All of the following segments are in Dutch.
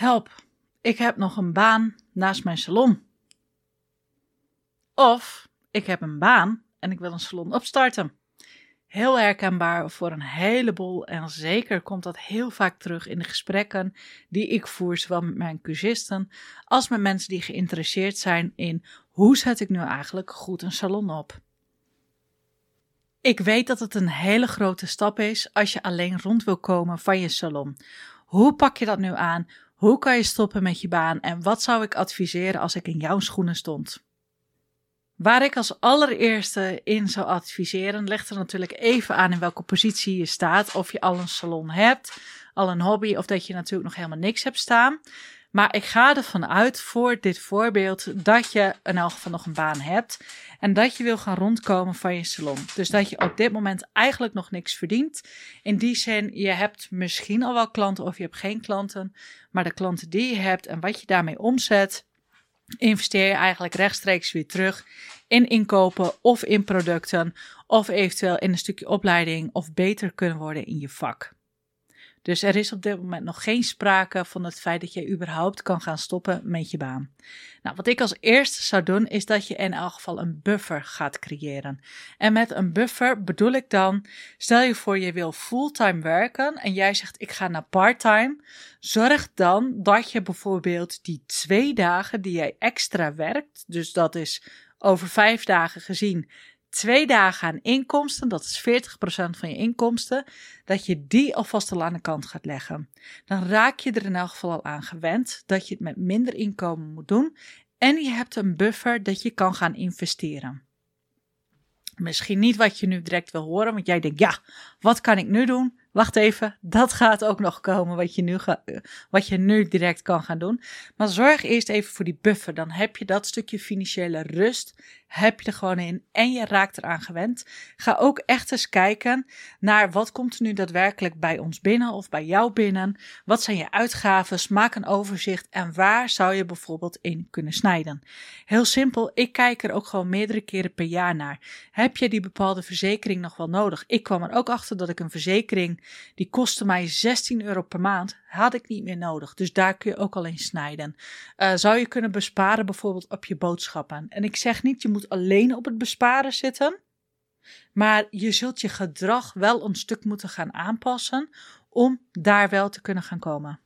Help, ik heb nog een baan naast mijn salon. Of ik heb een baan en ik wil een salon opstarten. Heel herkenbaar voor een heleboel en zeker komt dat heel vaak terug in de gesprekken die ik voer, zowel met mijn cursisten als met mensen die geïnteresseerd zijn in hoe zet ik nu eigenlijk goed een salon op. Ik weet dat het een hele grote stap is als je alleen rond wil komen van je salon. Hoe pak je dat nu aan? Hoe kan je stoppen met je baan? En wat zou ik adviseren als ik in jouw schoenen stond? Waar ik als allereerste in zou adviseren, ligt er natuurlijk even aan in welke positie je staat. Of je al een salon hebt, al een hobby, of dat je natuurlijk nog helemaal niks hebt staan. Maar ik ga ervan uit voor dit voorbeeld dat je in elk geval nog een baan hebt. En dat je wil gaan rondkomen van je salon. Dus dat je op dit moment eigenlijk nog niks verdient. In die zin, je hebt misschien al wel klanten of je hebt geen klanten. Maar de klanten die je hebt en wat je daarmee omzet, investeer je eigenlijk rechtstreeks weer terug in inkopen of in producten. Of eventueel in een stukje opleiding of beter kunnen worden in je vak. Dus er is op dit moment nog geen sprake van het feit dat je überhaupt kan gaan stoppen met je baan. Nou, wat ik als eerste zou doen, is dat je in elk geval een buffer gaat creëren. En met een buffer bedoel ik dan, stel je voor je wil fulltime werken en jij zegt ik ga naar parttime. Zorg dan dat je bijvoorbeeld die twee dagen die jij extra werkt, dus dat is over vijf dagen gezien, twee dagen aan inkomsten, dat is 40% van je inkomsten, dat je die alvast al aan de kant gaat leggen. Dan raak je er in elk geval al aan gewend dat je het met minder inkomen moet doen en je hebt een buffer dat je kan gaan investeren. Misschien niet wat je nu direct wil horen, want jij denkt, ja, wat kan ik nu doen? Wacht even, dat gaat ook nog komen wat je, nu wat je nu direct kan gaan doen. Maar zorg eerst even voor die buffer. Dan heb je dat stukje financiële rust heb je er gewoon in en je raakt eraan gewend. Ga ook echt eens kijken naar wat komt er nu daadwerkelijk bij ons binnen of bij jou binnen. Wat zijn je uitgaven? Maak een overzicht en waar zou je bijvoorbeeld in kunnen snijden. Heel simpel, ik kijk er ook gewoon meerdere keren per jaar naar. Heb je die bepaalde verzekering nog wel nodig? Ik kwam er ook achter dat ik een verzekering die kostte mij 16 euro per maand had ik niet meer nodig. Dus daar kun je ook al in snijden. Uh, zou je kunnen besparen bijvoorbeeld op je boodschappen. En ik zeg niet, je moet alleen op het besparen zitten. Maar je zult je gedrag wel een stuk moeten gaan aanpassen om daar wel te kunnen gaan komen.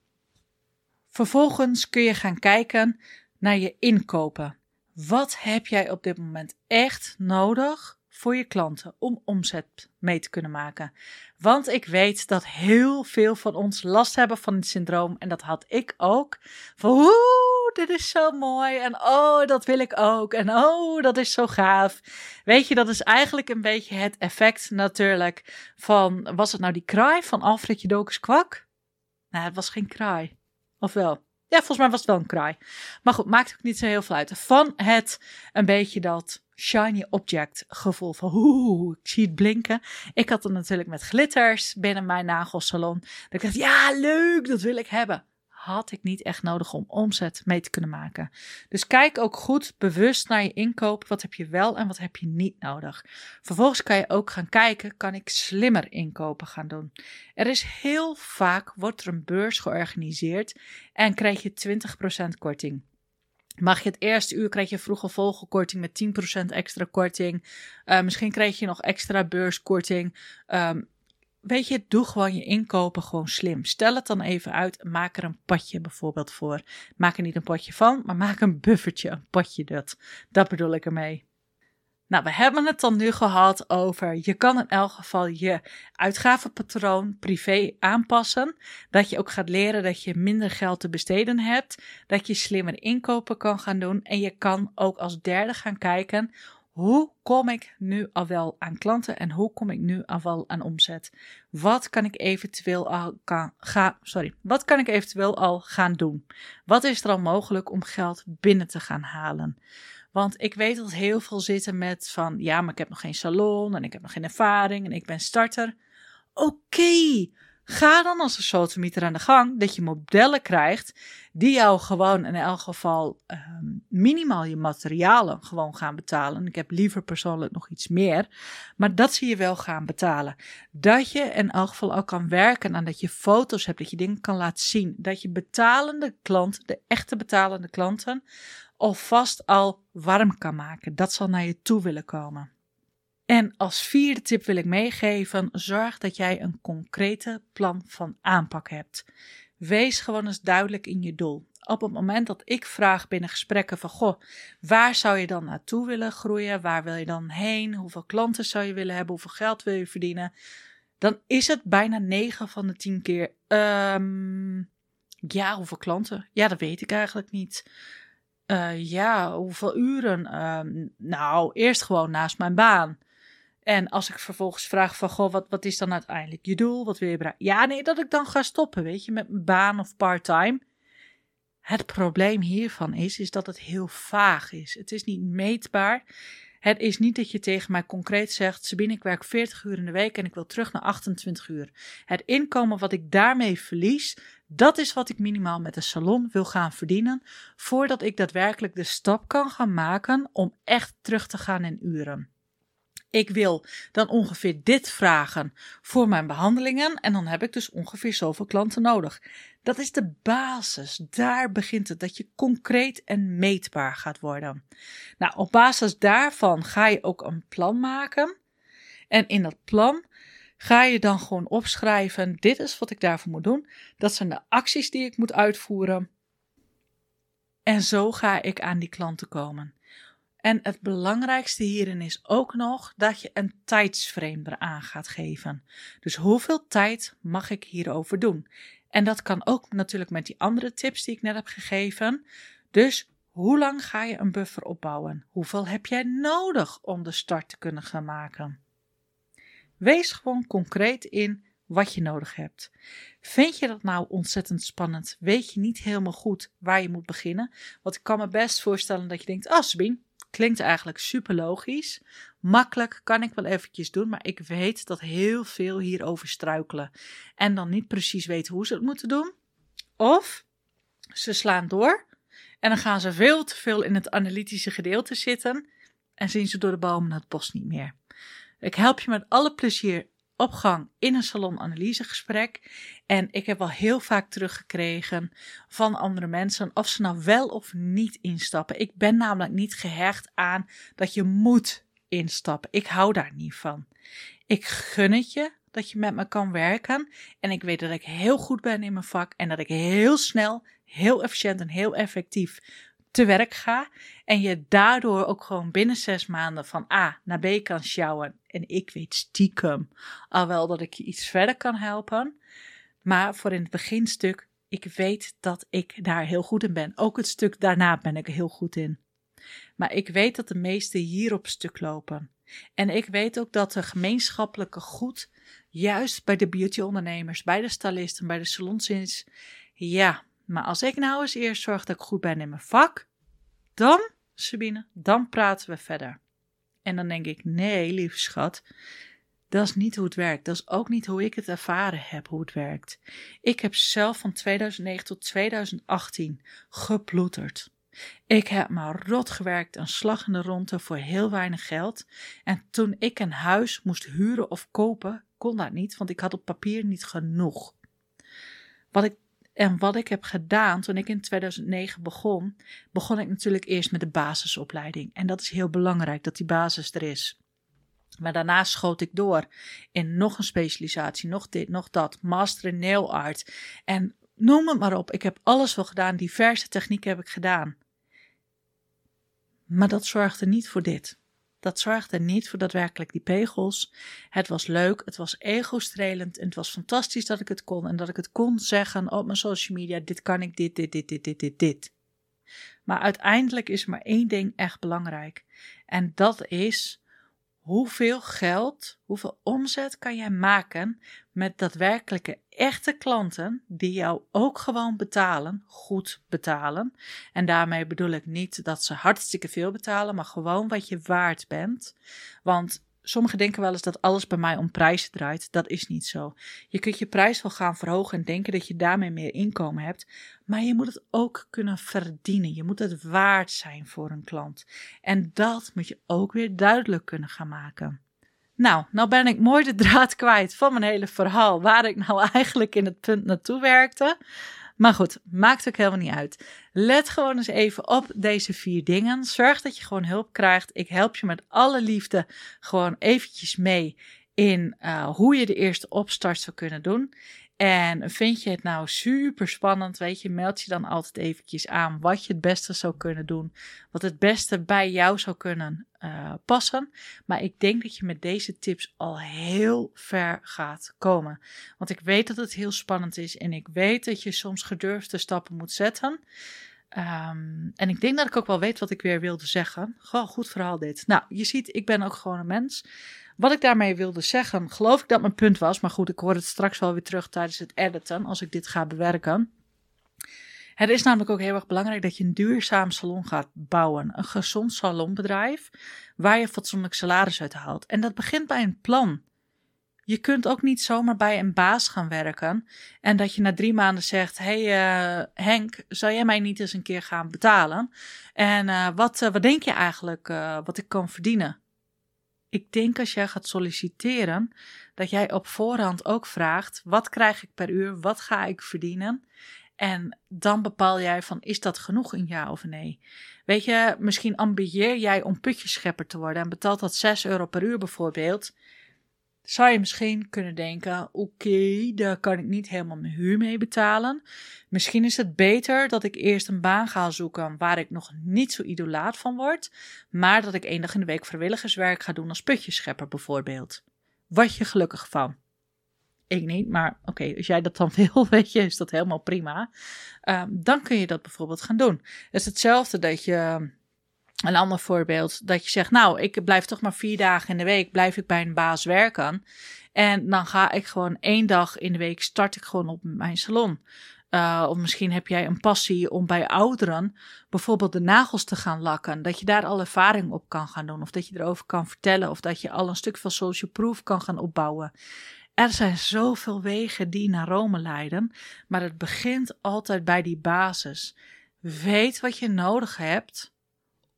Vervolgens kun je gaan kijken naar je inkopen. Wat heb jij op dit moment echt nodig voor je klanten om omzet mee te kunnen maken. Want ik weet dat heel veel van ons last hebben van het syndroom. En dat had ik ook. Van oeh, dit is zo mooi. En oh, dat wil ik ook. En oh, dat is zo gaaf. Weet je, dat is eigenlijk een beetje het effect natuurlijk van... Was het nou die kraai van Alfred Jodokus Kwak? Nou, het was geen kraai. Of wel? Ja, volgens mij was het wel een kraai. Maar goed, maakt ook niet zo heel veel uit. Van het een beetje dat shiny object gevoel van oeh, ik zie het blinken. Ik had het natuurlijk met glitters binnen mijn nagelsalon. Dat ik dacht, ja, leuk, dat wil ik hebben. Had ik niet echt nodig om omzet mee te kunnen maken. Dus kijk ook goed bewust naar je inkoop. Wat heb je wel en wat heb je niet nodig? Vervolgens kan je ook gaan kijken, kan ik slimmer inkopen gaan doen? Er is heel vaak, wordt er een beurs georganiseerd en krijg je 20% korting. Mag je het eerste uur krijg je vroege volgelkorting met 10% extra korting. Uh, misschien krijg je nog extra beurskorting. Um, weet je, doe gewoon je inkopen gewoon slim. Stel het dan even uit. Maak er een potje bijvoorbeeld voor. Maak er niet een potje van, maar maak een buffertje, een potje dat. Dat bedoel ik ermee. Nou, we hebben het dan nu gehad over je kan in elk geval je uitgavenpatroon privé aanpassen. Dat je ook gaat leren dat je minder geld te besteden hebt. Dat je slimmer inkopen kan gaan doen. En je kan ook als derde gaan kijken hoe kom ik nu al wel aan klanten en hoe kom ik nu al wel aan omzet? Wat kan ik eventueel al gaan, sorry, wat kan ik eventueel al gaan doen? Wat is er al mogelijk om geld binnen te gaan halen? Want ik weet dat heel veel zitten met van ja, maar ik heb nog geen salon en ik heb nog geen ervaring en ik ben starter. Oké, Ga dan als een sodemieter aan de gang dat je modellen krijgt die jou gewoon in elk geval ehm, minimaal je materialen gewoon gaan betalen. Ik heb liever persoonlijk nog iets meer, maar dat zie je wel gaan betalen. Dat je in elk geval al kan werken aan dat je foto's hebt, dat je dingen kan laten zien. Dat je betalende klanten, de echte betalende klanten, alvast al warm kan maken. Dat zal naar je toe willen komen. En als vierde tip wil ik meegeven: zorg dat jij een concrete plan van aanpak hebt. Wees gewoon eens duidelijk in je doel. Op het moment dat ik vraag binnen gesprekken van goh, waar zou je dan naartoe willen groeien? Waar wil je dan heen? Hoeveel klanten zou je willen hebben? Hoeveel geld wil je verdienen? Dan is het bijna 9 van de 10 keer. Um, ja, hoeveel klanten? Ja, dat weet ik eigenlijk niet. Uh, ja, hoeveel uren? Um, nou, eerst gewoon naast mijn baan. En als ik vervolgens vraag van, goh, wat, wat is dan uiteindelijk je doel? Wat wil je bereiken? Ja, nee, dat ik dan ga stoppen, weet je, met mijn baan of part-time. Het probleem hiervan is, is dat het heel vaag is. Het is niet meetbaar. Het is niet dat je tegen mij concreet zegt, Sabine, ik werk 40 uur in de week en ik wil terug naar 28 uur. Het inkomen wat ik daarmee verlies, dat is wat ik minimaal met de salon wil gaan verdienen, voordat ik daadwerkelijk de stap kan gaan maken om echt terug te gaan in uren ik wil dan ongeveer dit vragen voor mijn behandelingen en dan heb ik dus ongeveer zoveel klanten nodig. Dat is de basis. Daar begint het dat je concreet en meetbaar gaat worden. Nou, op basis daarvan ga je ook een plan maken. En in dat plan ga je dan gewoon opschrijven: dit is wat ik daarvoor moet doen. Dat zijn de acties die ik moet uitvoeren. En zo ga ik aan die klanten komen. En het belangrijkste hierin is ook nog dat je een tijdsframe eraan gaat geven. Dus hoeveel tijd mag ik hierover doen? En dat kan ook natuurlijk met die andere tips die ik net heb gegeven. Dus hoe lang ga je een buffer opbouwen? Hoeveel heb jij nodig om de start te kunnen gaan maken? Wees gewoon concreet in wat je nodig hebt. Vind je dat nou ontzettend spannend? Weet je niet helemaal goed waar je moet beginnen? Want ik kan me best voorstellen dat je denkt: Ah, Sabine, Klinkt eigenlijk super logisch. Makkelijk kan ik wel eventjes doen, maar ik weet dat heel veel hierover struikelen. En dan niet precies weten hoe ze het moeten doen. Of ze slaan door en dan gaan ze veel te veel in het analytische gedeelte zitten en zien ze door de bomen het bos niet meer. Ik help je met alle plezier opgang in een salonanalysegesprek. En ik heb al heel vaak teruggekregen van andere mensen of ze nou wel of niet instappen. Ik ben namelijk niet gehecht aan dat je moet instappen. Ik hou daar niet van. Ik gun het je dat je met me kan werken. En ik weet dat ik heel goed ben in mijn vak en dat ik heel snel, heel efficiënt en heel effectief te werk ga. En je daardoor ook gewoon binnen zes maanden van A naar B kan sjouwen. En ik weet stiekem al wel dat ik je iets verder kan helpen. Maar voor in het beginstuk, ik weet dat ik daar heel goed in ben. Ook het stuk daarna ben ik heel goed in. Maar ik weet dat de meesten hier op stuk lopen. En ik weet ook dat de gemeenschappelijke goed, juist bij de beautyondernemers, bij de stylisten, bij de salons is. Ja, maar als ik nou eens eerst zorg dat ik goed ben in mijn vak, dan, Sabine, dan praten we verder. En dan denk ik, nee, lieve schat, dat is niet hoe het werkt. Dat is ook niet hoe ik het ervaren heb, hoe het werkt. Ik heb zelf van 2009 tot 2018 geploeterd. Ik heb maar rot gewerkt en slag in de ronde voor heel weinig geld. En toen ik een huis moest huren of kopen, kon dat niet, want ik had op papier niet genoeg. Wat ik en wat ik heb gedaan toen ik in 2009 begon, begon ik natuurlijk eerst met de basisopleiding. En dat is heel belangrijk dat die basis er is. Maar daarna schoot ik door in nog een specialisatie, nog dit, nog dat, master in nail art. En noem het maar op, ik heb alles wel gedaan, diverse technieken heb ik gedaan. Maar dat zorgde niet voor dit. Dat zorgde niet voor daadwerkelijk die pegels. Het was leuk, het was ego-strelend en het was fantastisch dat ik het kon en dat ik het kon zeggen op mijn social media: dit kan ik, dit, dit, dit, dit, dit, dit, dit. Maar uiteindelijk is maar één ding echt belangrijk. En dat is hoeveel geld, hoeveel omzet kan jij maken met daadwerkelijke echte klanten die jou ook gewoon betalen, goed betalen. En daarmee bedoel ik niet dat ze hartstikke veel betalen, maar gewoon wat je waard bent. Want sommigen denken wel eens dat alles bij mij om prijzen draait. Dat is niet zo. Je kunt je prijs wel gaan verhogen en denken dat je daarmee meer inkomen hebt. Maar je moet het ook kunnen verdienen. Je moet het waard zijn voor een klant. En dat moet je ook weer duidelijk kunnen gaan maken. Nou, nou ben ik mooi de draad kwijt van mijn hele verhaal. Waar ik nou eigenlijk in het punt naartoe werkte. Maar goed, maakt ook helemaal niet uit. Let gewoon eens even op deze vier dingen. Zorg dat je gewoon hulp krijgt. Ik help je met alle liefde gewoon eventjes mee in uh, hoe je de eerste opstart zou kunnen doen. En vind je het nou super spannend, weet je, meld je dan altijd eventjes aan wat je het beste zou kunnen doen, wat het beste bij jou zou kunnen uh, passen. Maar ik denk dat je met deze tips al heel ver gaat komen. Want ik weet dat het heel spannend is en ik weet dat je soms gedurfde stappen moet zetten. Um, en ik denk dat ik ook wel weet wat ik weer wilde zeggen. Goh, goed verhaal dit. Nou, je ziet, ik ben ook gewoon een mens. Wat ik daarmee wilde zeggen, geloof ik dat mijn punt was. Maar goed, ik hoor het straks wel weer terug tijdens het editen, als ik dit ga bewerken. Het is namelijk ook heel erg belangrijk dat je een duurzaam salon gaat bouwen. Een gezond salonbedrijf waar je fatsoenlijk salaris uit haalt. En dat begint bij een plan. Je kunt ook niet zomaar bij een baas gaan werken en dat je na drie maanden zegt: Hey uh, Henk, zou jij mij niet eens een keer gaan betalen? En uh, wat, uh, wat denk je eigenlijk wat ik kan verdienen? Ik denk als jij gaat solliciteren, dat jij op voorhand ook vraagt: wat krijg ik per uur? Wat ga ik verdienen? En dan bepaal jij van: is dat genoeg een ja of nee? Weet je, misschien ambieer jij om putjeschepper te worden en betaalt dat 6 euro per uur bijvoorbeeld. Zou je misschien kunnen denken: oké, daar kan ik niet helemaal mijn huur mee betalen. Misschien is het beter dat ik eerst een baan ga zoeken waar ik nog niet zo idolaat van word, maar dat ik één dag in de week vrijwilligerswerk ga doen als putjeschepper bijvoorbeeld. Word je gelukkig van? Ik niet, maar oké, als jij dat dan wil, weet je, is dat helemaal prima. Uh, dan kun je dat bijvoorbeeld gaan doen. Het is hetzelfde dat je een ander voorbeeld, dat je zegt, nou, ik blijf toch maar vier dagen in de week, blijf ik bij een baas werken. En dan ga ik gewoon één dag in de week, start ik gewoon op mijn salon. Uh, of misschien heb jij een passie om bij ouderen bijvoorbeeld de nagels te gaan lakken. Dat je daar al ervaring op kan gaan doen. Of dat je erover kan vertellen. Of dat je al een stuk van social proof kan gaan opbouwen. Er zijn zoveel wegen die naar Rome leiden. Maar het begint altijd bij die basis. Weet wat je nodig hebt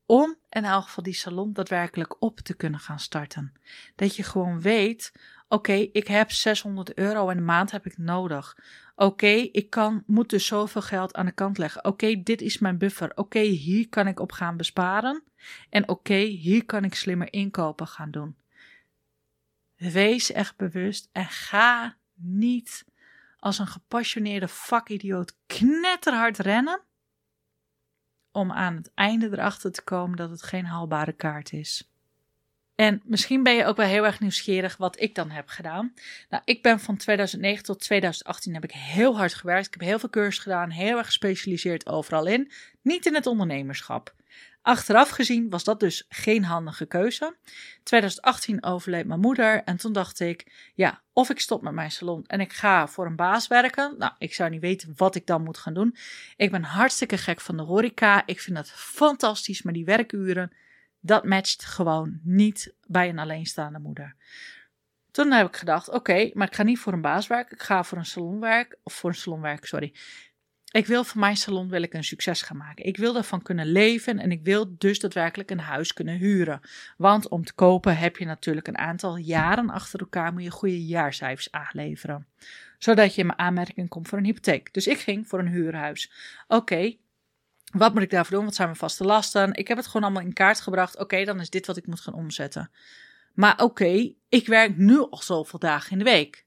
om in elk geval die salon daadwerkelijk op te kunnen gaan starten. Dat je gewoon weet, oké, ik heb 600 euro in de maand heb ik nodig. Oké, ik kan, moet dus zoveel geld aan de kant leggen. Oké, dit is mijn buffer. Oké, hier kan ik op gaan besparen. En oké, hier kan ik slimmer inkopen gaan doen. Wees echt bewust en ga niet als een gepassioneerde vakidioot knetterhard rennen om aan het einde erachter te komen dat het geen haalbare kaart is. En misschien ben je ook wel heel erg nieuwsgierig wat ik dan heb gedaan. Nou, ik ben van 2009 tot 2018 heb ik heel hard gewerkt. Ik heb heel veel cursussen gedaan, heel erg gespecialiseerd overal in. Niet in het ondernemerschap. Achteraf gezien was dat dus geen handige keuze. 2018 overleed mijn moeder en toen dacht ik, ja, of ik stop met mijn salon en ik ga voor een baas werken. Nou, ik zou niet weten wat ik dan moet gaan doen. Ik ben hartstikke gek van de horeca. Ik vind dat fantastisch, maar die werkuren, dat matcht gewoon niet bij een alleenstaande moeder. Toen heb ik gedacht, oké, maar ik ga niet voor een baas werken. Ik ga voor een salonwerk, of voor een salonwerk, sorry. Ik wil van mijn salon wil ik een succes gaan maken. Ik wil ervan kunnen leven en ik wil dus daadwerkelijk een huis kunnen huren. Want om te kopen heb je natuurlijk een aantal jaren achter elkaar moet je goede jaarcijfers aanleveren. Zodat je in mijn aanmerking komt voor een hypotheek. Dus ik ging voor een huurhuis. Oké, wat moet ik daarvoor doen? Wat zijn mijn vaste lasten? Ik heb het gewoon allemaal in kaart gebracht. Oké, dan is dit wat ik moet gaan omzetten. Maar oké, ik werk nu al zoveel dagen in de week.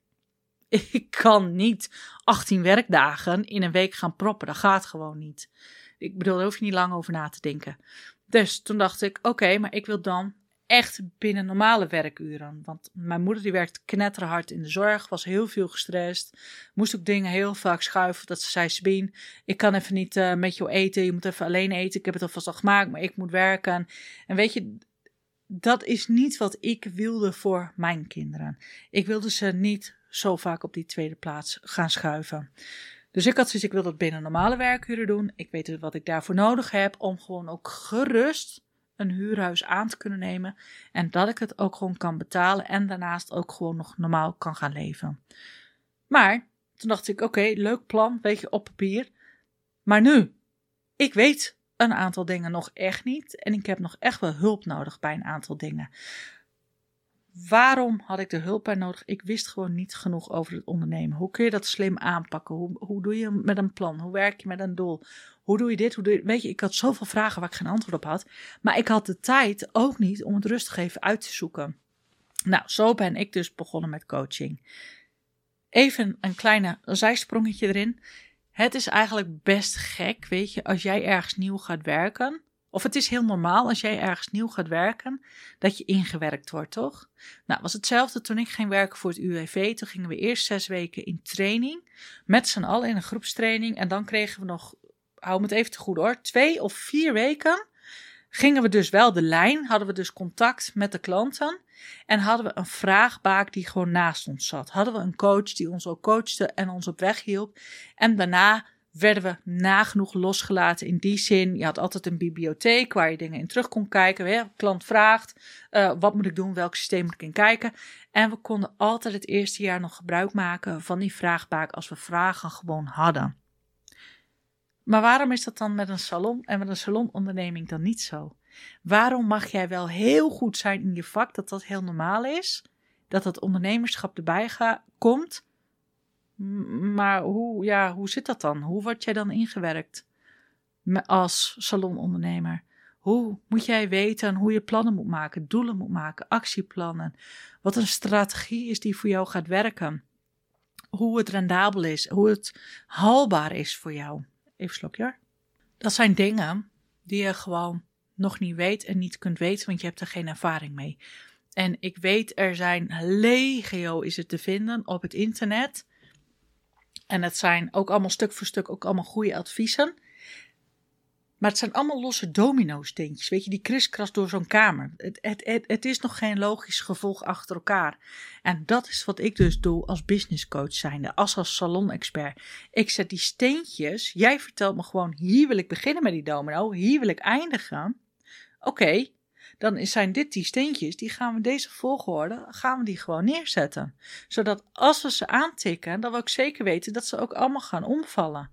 Ik kan niet 18 werkdagen in een week gaan proppen. Dat gaat gewoon niet. Ik bedoel, daar hoef je niet lang over na te denken. Dus toen dacht ik, oké, maar ik wil dan echt binnen normale werkuren. Want mijn moeder die werkte knetterhard in de zorg, was heel veel gestrest. Moest ook dingen heel vaak schuiven. Dat ze zei, Sabine, ik kan even niet uh, met jou eten. Je moet even alleen eten. Ik heb het alvast al gemaakt, maar ik moet werken. En weet je, dat is niet wat ik wilde voor mijn kinderen. Ik wilde ze niet zo vaak op die tweede plaats gaan schuiven. Dus ik had zoiets, ik wil dat binnen normale werkuren doen. Ik weet wat ik daarvoor nodig heb om gewoon ook gerust een huurhuis aan te kunnen nemen en dat ik het ook gewoon kan betalen en daarnaast ook gewoon nog normaal kan gaan leven. Maar toen dacht ik, oké, leuk plan, weet je, op papier. Maar nu, ik weet een aantal dingen nog echt niet en ik heb nog echt wel hulp nodig bij een aantal dingen. Waarom had ik de hulp bij nodig? Ik wist gewoon niet genoeg over het ondernemen. Hoe kun je dat slim aanpakken? Hoe, hoe doe je met een plan? Hoe werk je met een doel? Hoe doe je dit? Hoe doe je... Weet je, ik had zoveel vragen waar ik geen antwoord op had. Maar ik had de tijd ook niet om het rustig even uit te zoeken. Nou, zo ben ik dus begonnen met coaching. Even een kleine zijsprongetje erin. Het is eigenlijk best gek, weet je, als jij ergens nieuw gaat werken of het is heel normaal als jij ergens nieuw gaat werken, dat je ingewerkt wordt, toch? Nou, was hetzelfde toen ik ging werken voor het UWV. Toen gingen we eerst zes weken in training, met z'n allen in een groepstraining. En dan kregen we nog, hou me het even te goed hoor, twee of vier weken gingen we dus wel de lijn, hadden we dus contact met de klanten en hadden we een vraagbaak die gewoon naast ons zat. Hadden we een coach die ons ook coachte en ons op weg hielp. En daarna werden we nagenoeg losgelaten in die zin. Je had altijd een bibliotheek waar je dingen in terug kon kijken. Hè? Klant vraagt, uh, wat moet ik doen, welk systeem moet ik in kijken. En we konden altijd het eerste jaar nog gebruik maken van die vraagbaak als we vragen gewoon hadden. Maar waarom is dat dan met een salon en met een salononderneming dan niet zo? Waarom mag jij wel heel goed zijn in je vak, dat dat heel normaal is, dat dat ondernemerschap erbij komt, maar hoe, ja, hoe zit dat dan? Hoe word jij dan ingewerkt als salonondernemer? Hoe moet jij weten hoe je plannen moet maken, doelen moet maken, actieplannen? Wat een strategie is die voor jou gaat werken? Hoe het rendabel is, hoe het haalbaar is voor jou. Even slokje. Dat zijn dingen die je gewoon nog niet weet en niet kunt weten, want je hebt er geen ervaring mee. En ik weet, er zijn legio is het te vinden op het internet en het zijn ook allemaal stuk voor stuk ook allemaal goede adviezen. Maar het zijn allemaal losse domino-steentjes, weet je, die kriskras door zo'n kamer. Het, het, het, het, is nog geen logisch gevolg achter elkaar. En dat is wat ik dus doe als business coach zijnde, als als salon-expert. Ik zet die steentjes, jij vertelt me gewoon, hier wil ik beginnen met die domino, hier wil ik eindigen. Oké, dan zijn dit die steentjes, die gaan we deze volgorde, gaan we die gewoon neerzetten. Zodat als we ze aantikken, dan we ook zeker weten dat ze ook allemaal gaan omvallen.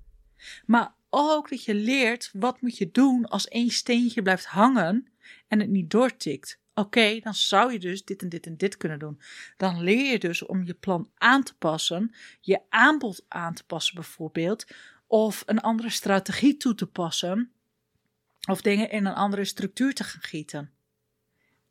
Maar ook dat je leert, wat moet je doen als één steentje blijft hangen en het niet doortikt. Oké, dan zou je dus dit en dit en dit kunnen doen. Dan leer je dus om je plan aan te passen, je aanbod aan te passen bijvoorbeeld, of een andere strategie toe te passen, of dingen in een andere structuur te gaan gieten.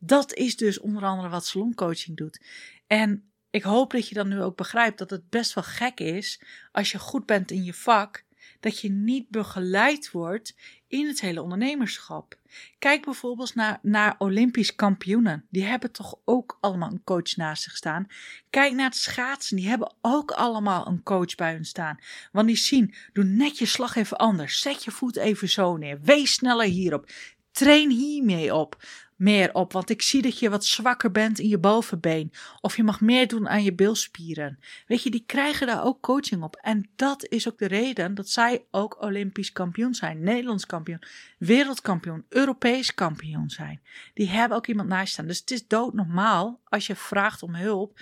Dat is dus onder andere wat saloncoaching doet. En ik hoop dat je dan nu ook begrijpt dat het best wel gek is als je goed bent in je vak, dat je niet begeleid wordt in het hele ondernemerschap. Kijk bijvoorbeeld naar, naar Olympisch kampioenen. Die hebben toch ook allemaal een coach naast zich staan. Kijk naar het schaatsen. Die hebben ook allemaal een coach bij hun staan. Want die zien, doe net je slag even anders. Zet je voet even zo neer. Wees sneller hierop. Train hiermee op meer op, want ik zie dat je wat zwakker bent in je bovenbeen. Of je mag meer doen aan je bilspieren. Weet je, die krijgen daar ook coaching op. En dat is ook de reden dat zij ook Olympisch kampioen zijn. Nederlands kampioen, wereldkampioen, Europees kampioen zijn. Die hebben ook iemand naast staan. Dus het is doodnormaal als je vraagt om hulp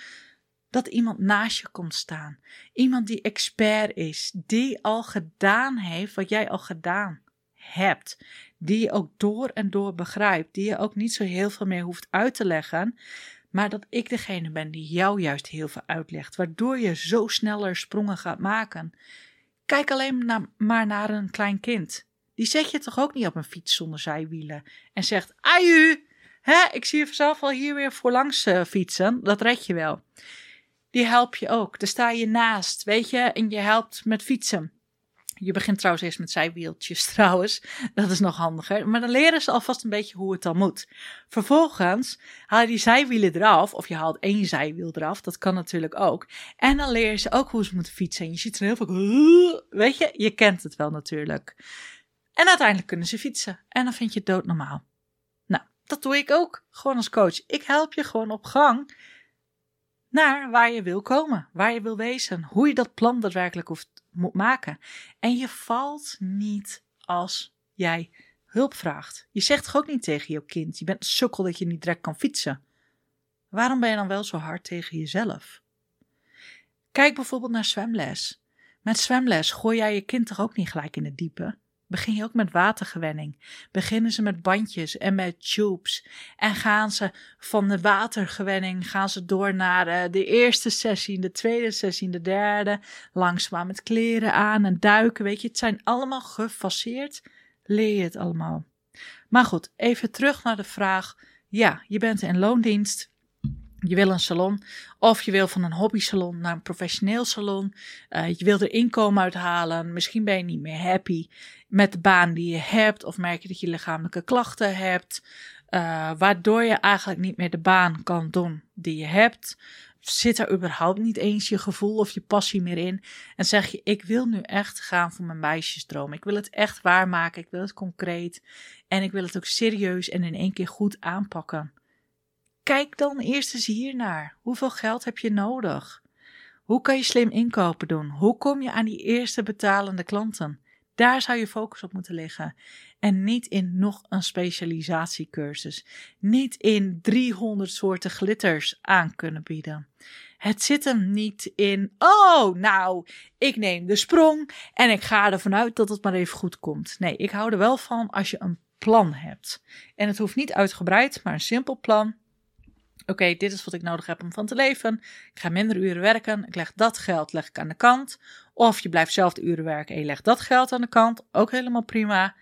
dat iemand naast je komt staan. Iemand die expert is, die al gedaan heeft wat jij al gedaan hebt die je ook door en door begrijpt, die je ook niet zo heel veel meer hoeft uit te leggen, maar dat ik degene ben die jou juist heel veel uitlegt, waardoor je zo sneller sprongen gaat maken. Kijk alleen maar naar een klein kind. Die zet je toch ook niet op een fiets zonder zijwielen en zegt: Aju, hè, ik zie je zelf al hier weer voorlangs uh, fietsen, dat red je wel. Die help je ook. Daar sta je naast, weet je, en je helpt met fietsen. Je begint trouwens eerst met zijwieltjes trouwens. Dat is nog handiger. Maar dan leren ze alvast een beetje hoe het dan moet. Vervolgens haal je die zijwielen eraf. Of je haalt één zijwiel eraf. Dat kan natuurlijk ook. En dan leren ze ook hoe ze moeten fietsen. En je ziet er heel veel... Weet je, je kent het wel natuurlijk. En uiteindelijk kunnen ze fietsen. En dan vind je het doodnormaal. Nou, dat doe ik ook. Gewoon als coach. Ik help je gewoon op gang naar waar je wil komen, waar je wil wezen, hoe je dat plan daadwerkelijk hoeft, moet maken. En je valt niet als jij hulp vraagt. Je zegt toch ook niet tegen je kind: je bent een sukkel dat je niet direct kan fietsen. Waarom ben je dan wel zo hard tegen jezelf? Kijk bijvoorbeeld naar zwemles. Met zwemles gooi jij je kind toch ook niet gelijk in het diepe? Begin je ook met watergewenning. Beginnen ze met bandjes en met tubes. En gaan ze van de watergewenning gaan ze door naar de, eh, de eerste sessie, de tweede sessie, de derde. Langzaam met kleren aan en duiken. Weet je, het zijn allemaal gefaseerd. Leer je het allemaal. Maar goed, even terug naar de vraag. Ja, je bent in loondienst. Je wil een salon of je wil van een hobbysalon naar een professioneel salon. Uh, je wil er inkomen uithalen. Misschien ben je niet meer happy met de baan die je hebt of merk je dat je lichamelijke klachten hebt. Uh, waardoor je eigenlijk niet meer de baan kan doen die je hebt. Zit er überhaupt niet eens je gevoel of je passie meer in? En zeg je: Ik wil nu echt gaan voor mijn meisjesdroom. Ik wil het echt waarmaken. Ik wil het concreet. En ik wil het ook serieus en in één keer goed aanpakken. Kijk dan eerst eens hiernaar. Hoeveel geld heb je nodig? Hoe kan je slim inkopen doen? Hoe kom je aan die eerste betalende klanten? Daar zou je focus op moeten liggen. En niet in nog een specialisatiecursus. Niet in 300 soorten glitters aan kunnen bieden. Het zit hem niet in, oh, nou, ik neem de sprong en ik ga ervan uit dat het maar even goed komt. Nee, ik hou er wel van als je een plan hebt. En het hoeft niet uitgebreid, maar een simpel plan Oké, dit is wat ik nodig heb om van te leven. Ik ga minder uren werken. Ik leg dat geld leg ik aan de kant. Of je blijft zelf de uren werken en je legt dat geld aan de kant. Ook helemaal prima.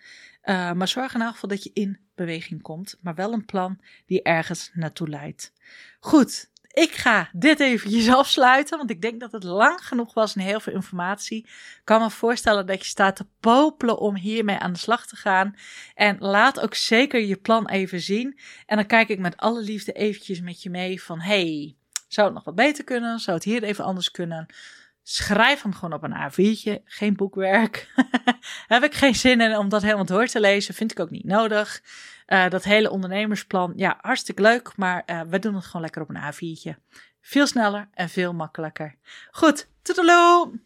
Uh, maar zorg in ieder geval dat je in beweging komt. Maar wel een plan die ergens naartoe leidt. Goed, ik ga dit eventjes afsluiten, want ik denk dat het lang genoeg was en heel veel informatie. Ik kan me voorstellen dat je staat te popelen om hiermee aan de slag te gaan. En laat ook zeker je plan even zien. En dan kijk ik met alle liefde eventjes met je mee van, hey, zou het nog wat beter kunnen? Zou het hier even anders kunnen? Schrijf hem gewoon op een A4'tje, geen boekwerk. Heb ik geen zin in om dat helemaal door te lezen, vind ik ook niet nodig. Uh, dat hele ondernemersplan, ja, hartstikke leuk, maar uh, we doen het gewoon lekker op een A4'tje. Veel sneller en veel makkelijker. Goed, toedeloe!